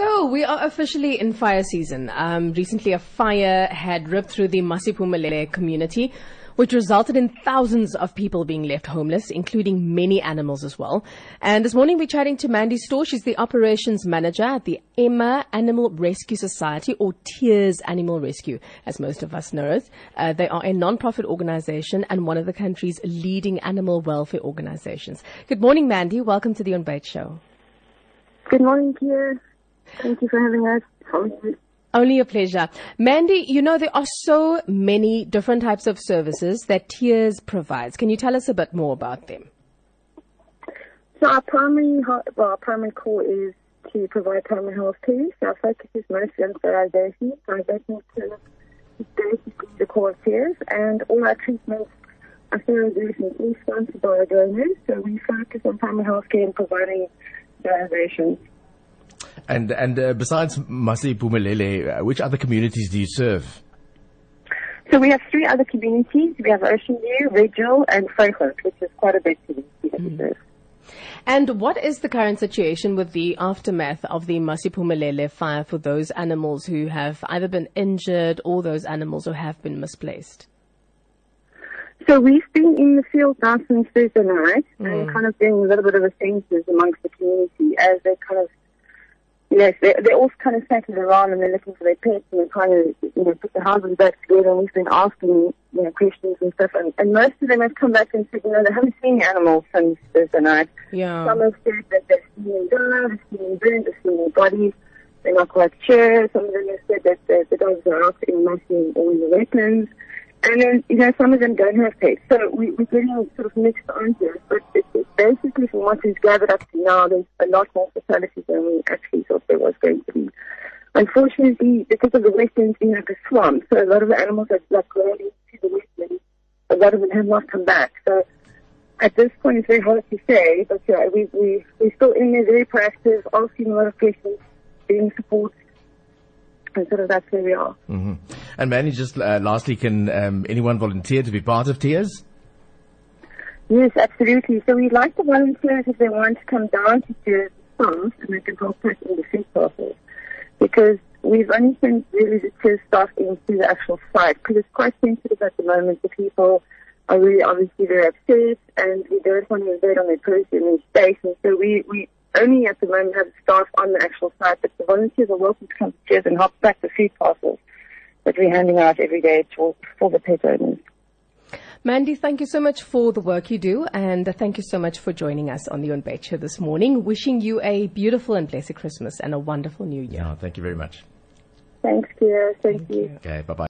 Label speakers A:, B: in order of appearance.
A: So we are officially in fire season. Um, recently, a fire had ripped through the Masiphumelele community, which resulted in thousands of people being left homeless, including many animals as well. And this morning, we're chatting to Mandy Storr. She's the operations manager at the Emma Animal Rescue Society, or Tears Animal Rescue, as most of us know it. Uh, they are a non-profit organization and one of the country's leading animal welfare organizations. Good morning, Mandy. Welcome to the On Bait Show.
B: Good morning, Kia. Thank you for having us. How are you?
A: Only a pleasure. Mandy, you know, there are so many different types of services that Tears provides. Can you tell us a bit more about them?
B: So our primary, well, our primary core is to provide primary health care. So our focus is mostly on sterilization. Sterilization is basically the core of Tears, and all our treatments are sterilization all sponsored by our donors. So we focus on primary health care and providing sterilization.
C: And and uh, besides Masiphumelele, uh, which other communities do you serve?
B: So we have three other communities. We have Ocean View, Ridgeville, and Vryheid, which is quite a big community that we serve.
A: And what is the current situation with the aftermath of the Masiphumelele fire for those animals who have either been injured or those animals who have been misplaced?
B: So we've been in the field now since Thursday night and kind of doing a little bit of a census amongst the community as they kind of, know, they, they all kind of settled around and they're looking for their pets and they're trying to, you know, put the houses back together and we've been asking, you know, questions and stuff and, and most of them have come back and said, you know, they haven't seen the animals since Thursday night.
A: Yeah.
B: Some have said that they've seen them die, they've seen them burnt, they've seen their bodies. They're not quite sure. Some of them have said that the, the dogs are out in massing all the weapons. And then, you know, some of them don't have pets. So we, we're getting sort of mixed answers. But it, it basically, from what we've gathered up to now, there's a lot more fatalities than we actually thought there was going to be. Unfortunately, because of the wetlands being like a swamp, so a lot of the animals have like grown into the wetlands. A lot of them have not come back. So at this point, it's very hard to say. But yeah, we, we, we're still in there, very proactive, asking a lot of questions, being support. And sort of that's where we are.
C: hmm And Manny, just uh, lastly, can um, anyone volunteer to be part of Tears?
B: Yes, absolutely. So we'd like the volunteers if they want to come down to do the farms and they can help us in the food process because we've only sent really the Tears staff into the actual site because it's quite sensitive at the moment. The people are really obviously very upset and we don't want to invade on their personal space and so we, we only at the moment have staff on the actual site but the volunteers are welcome to come to and help pack the food parcels that we're handing out every day for, for the pet owners.
A: Mandy, thank you so much for the work you do, and uh, thank you so much for joining us on the On Bait Show this morning. Wishing you a beautiful and blessed Christmas and a wonderful New Year.
C: Yeah, thank you very much.
B: Thanks, Kira. Thank, you.
C: Okay, bye bye.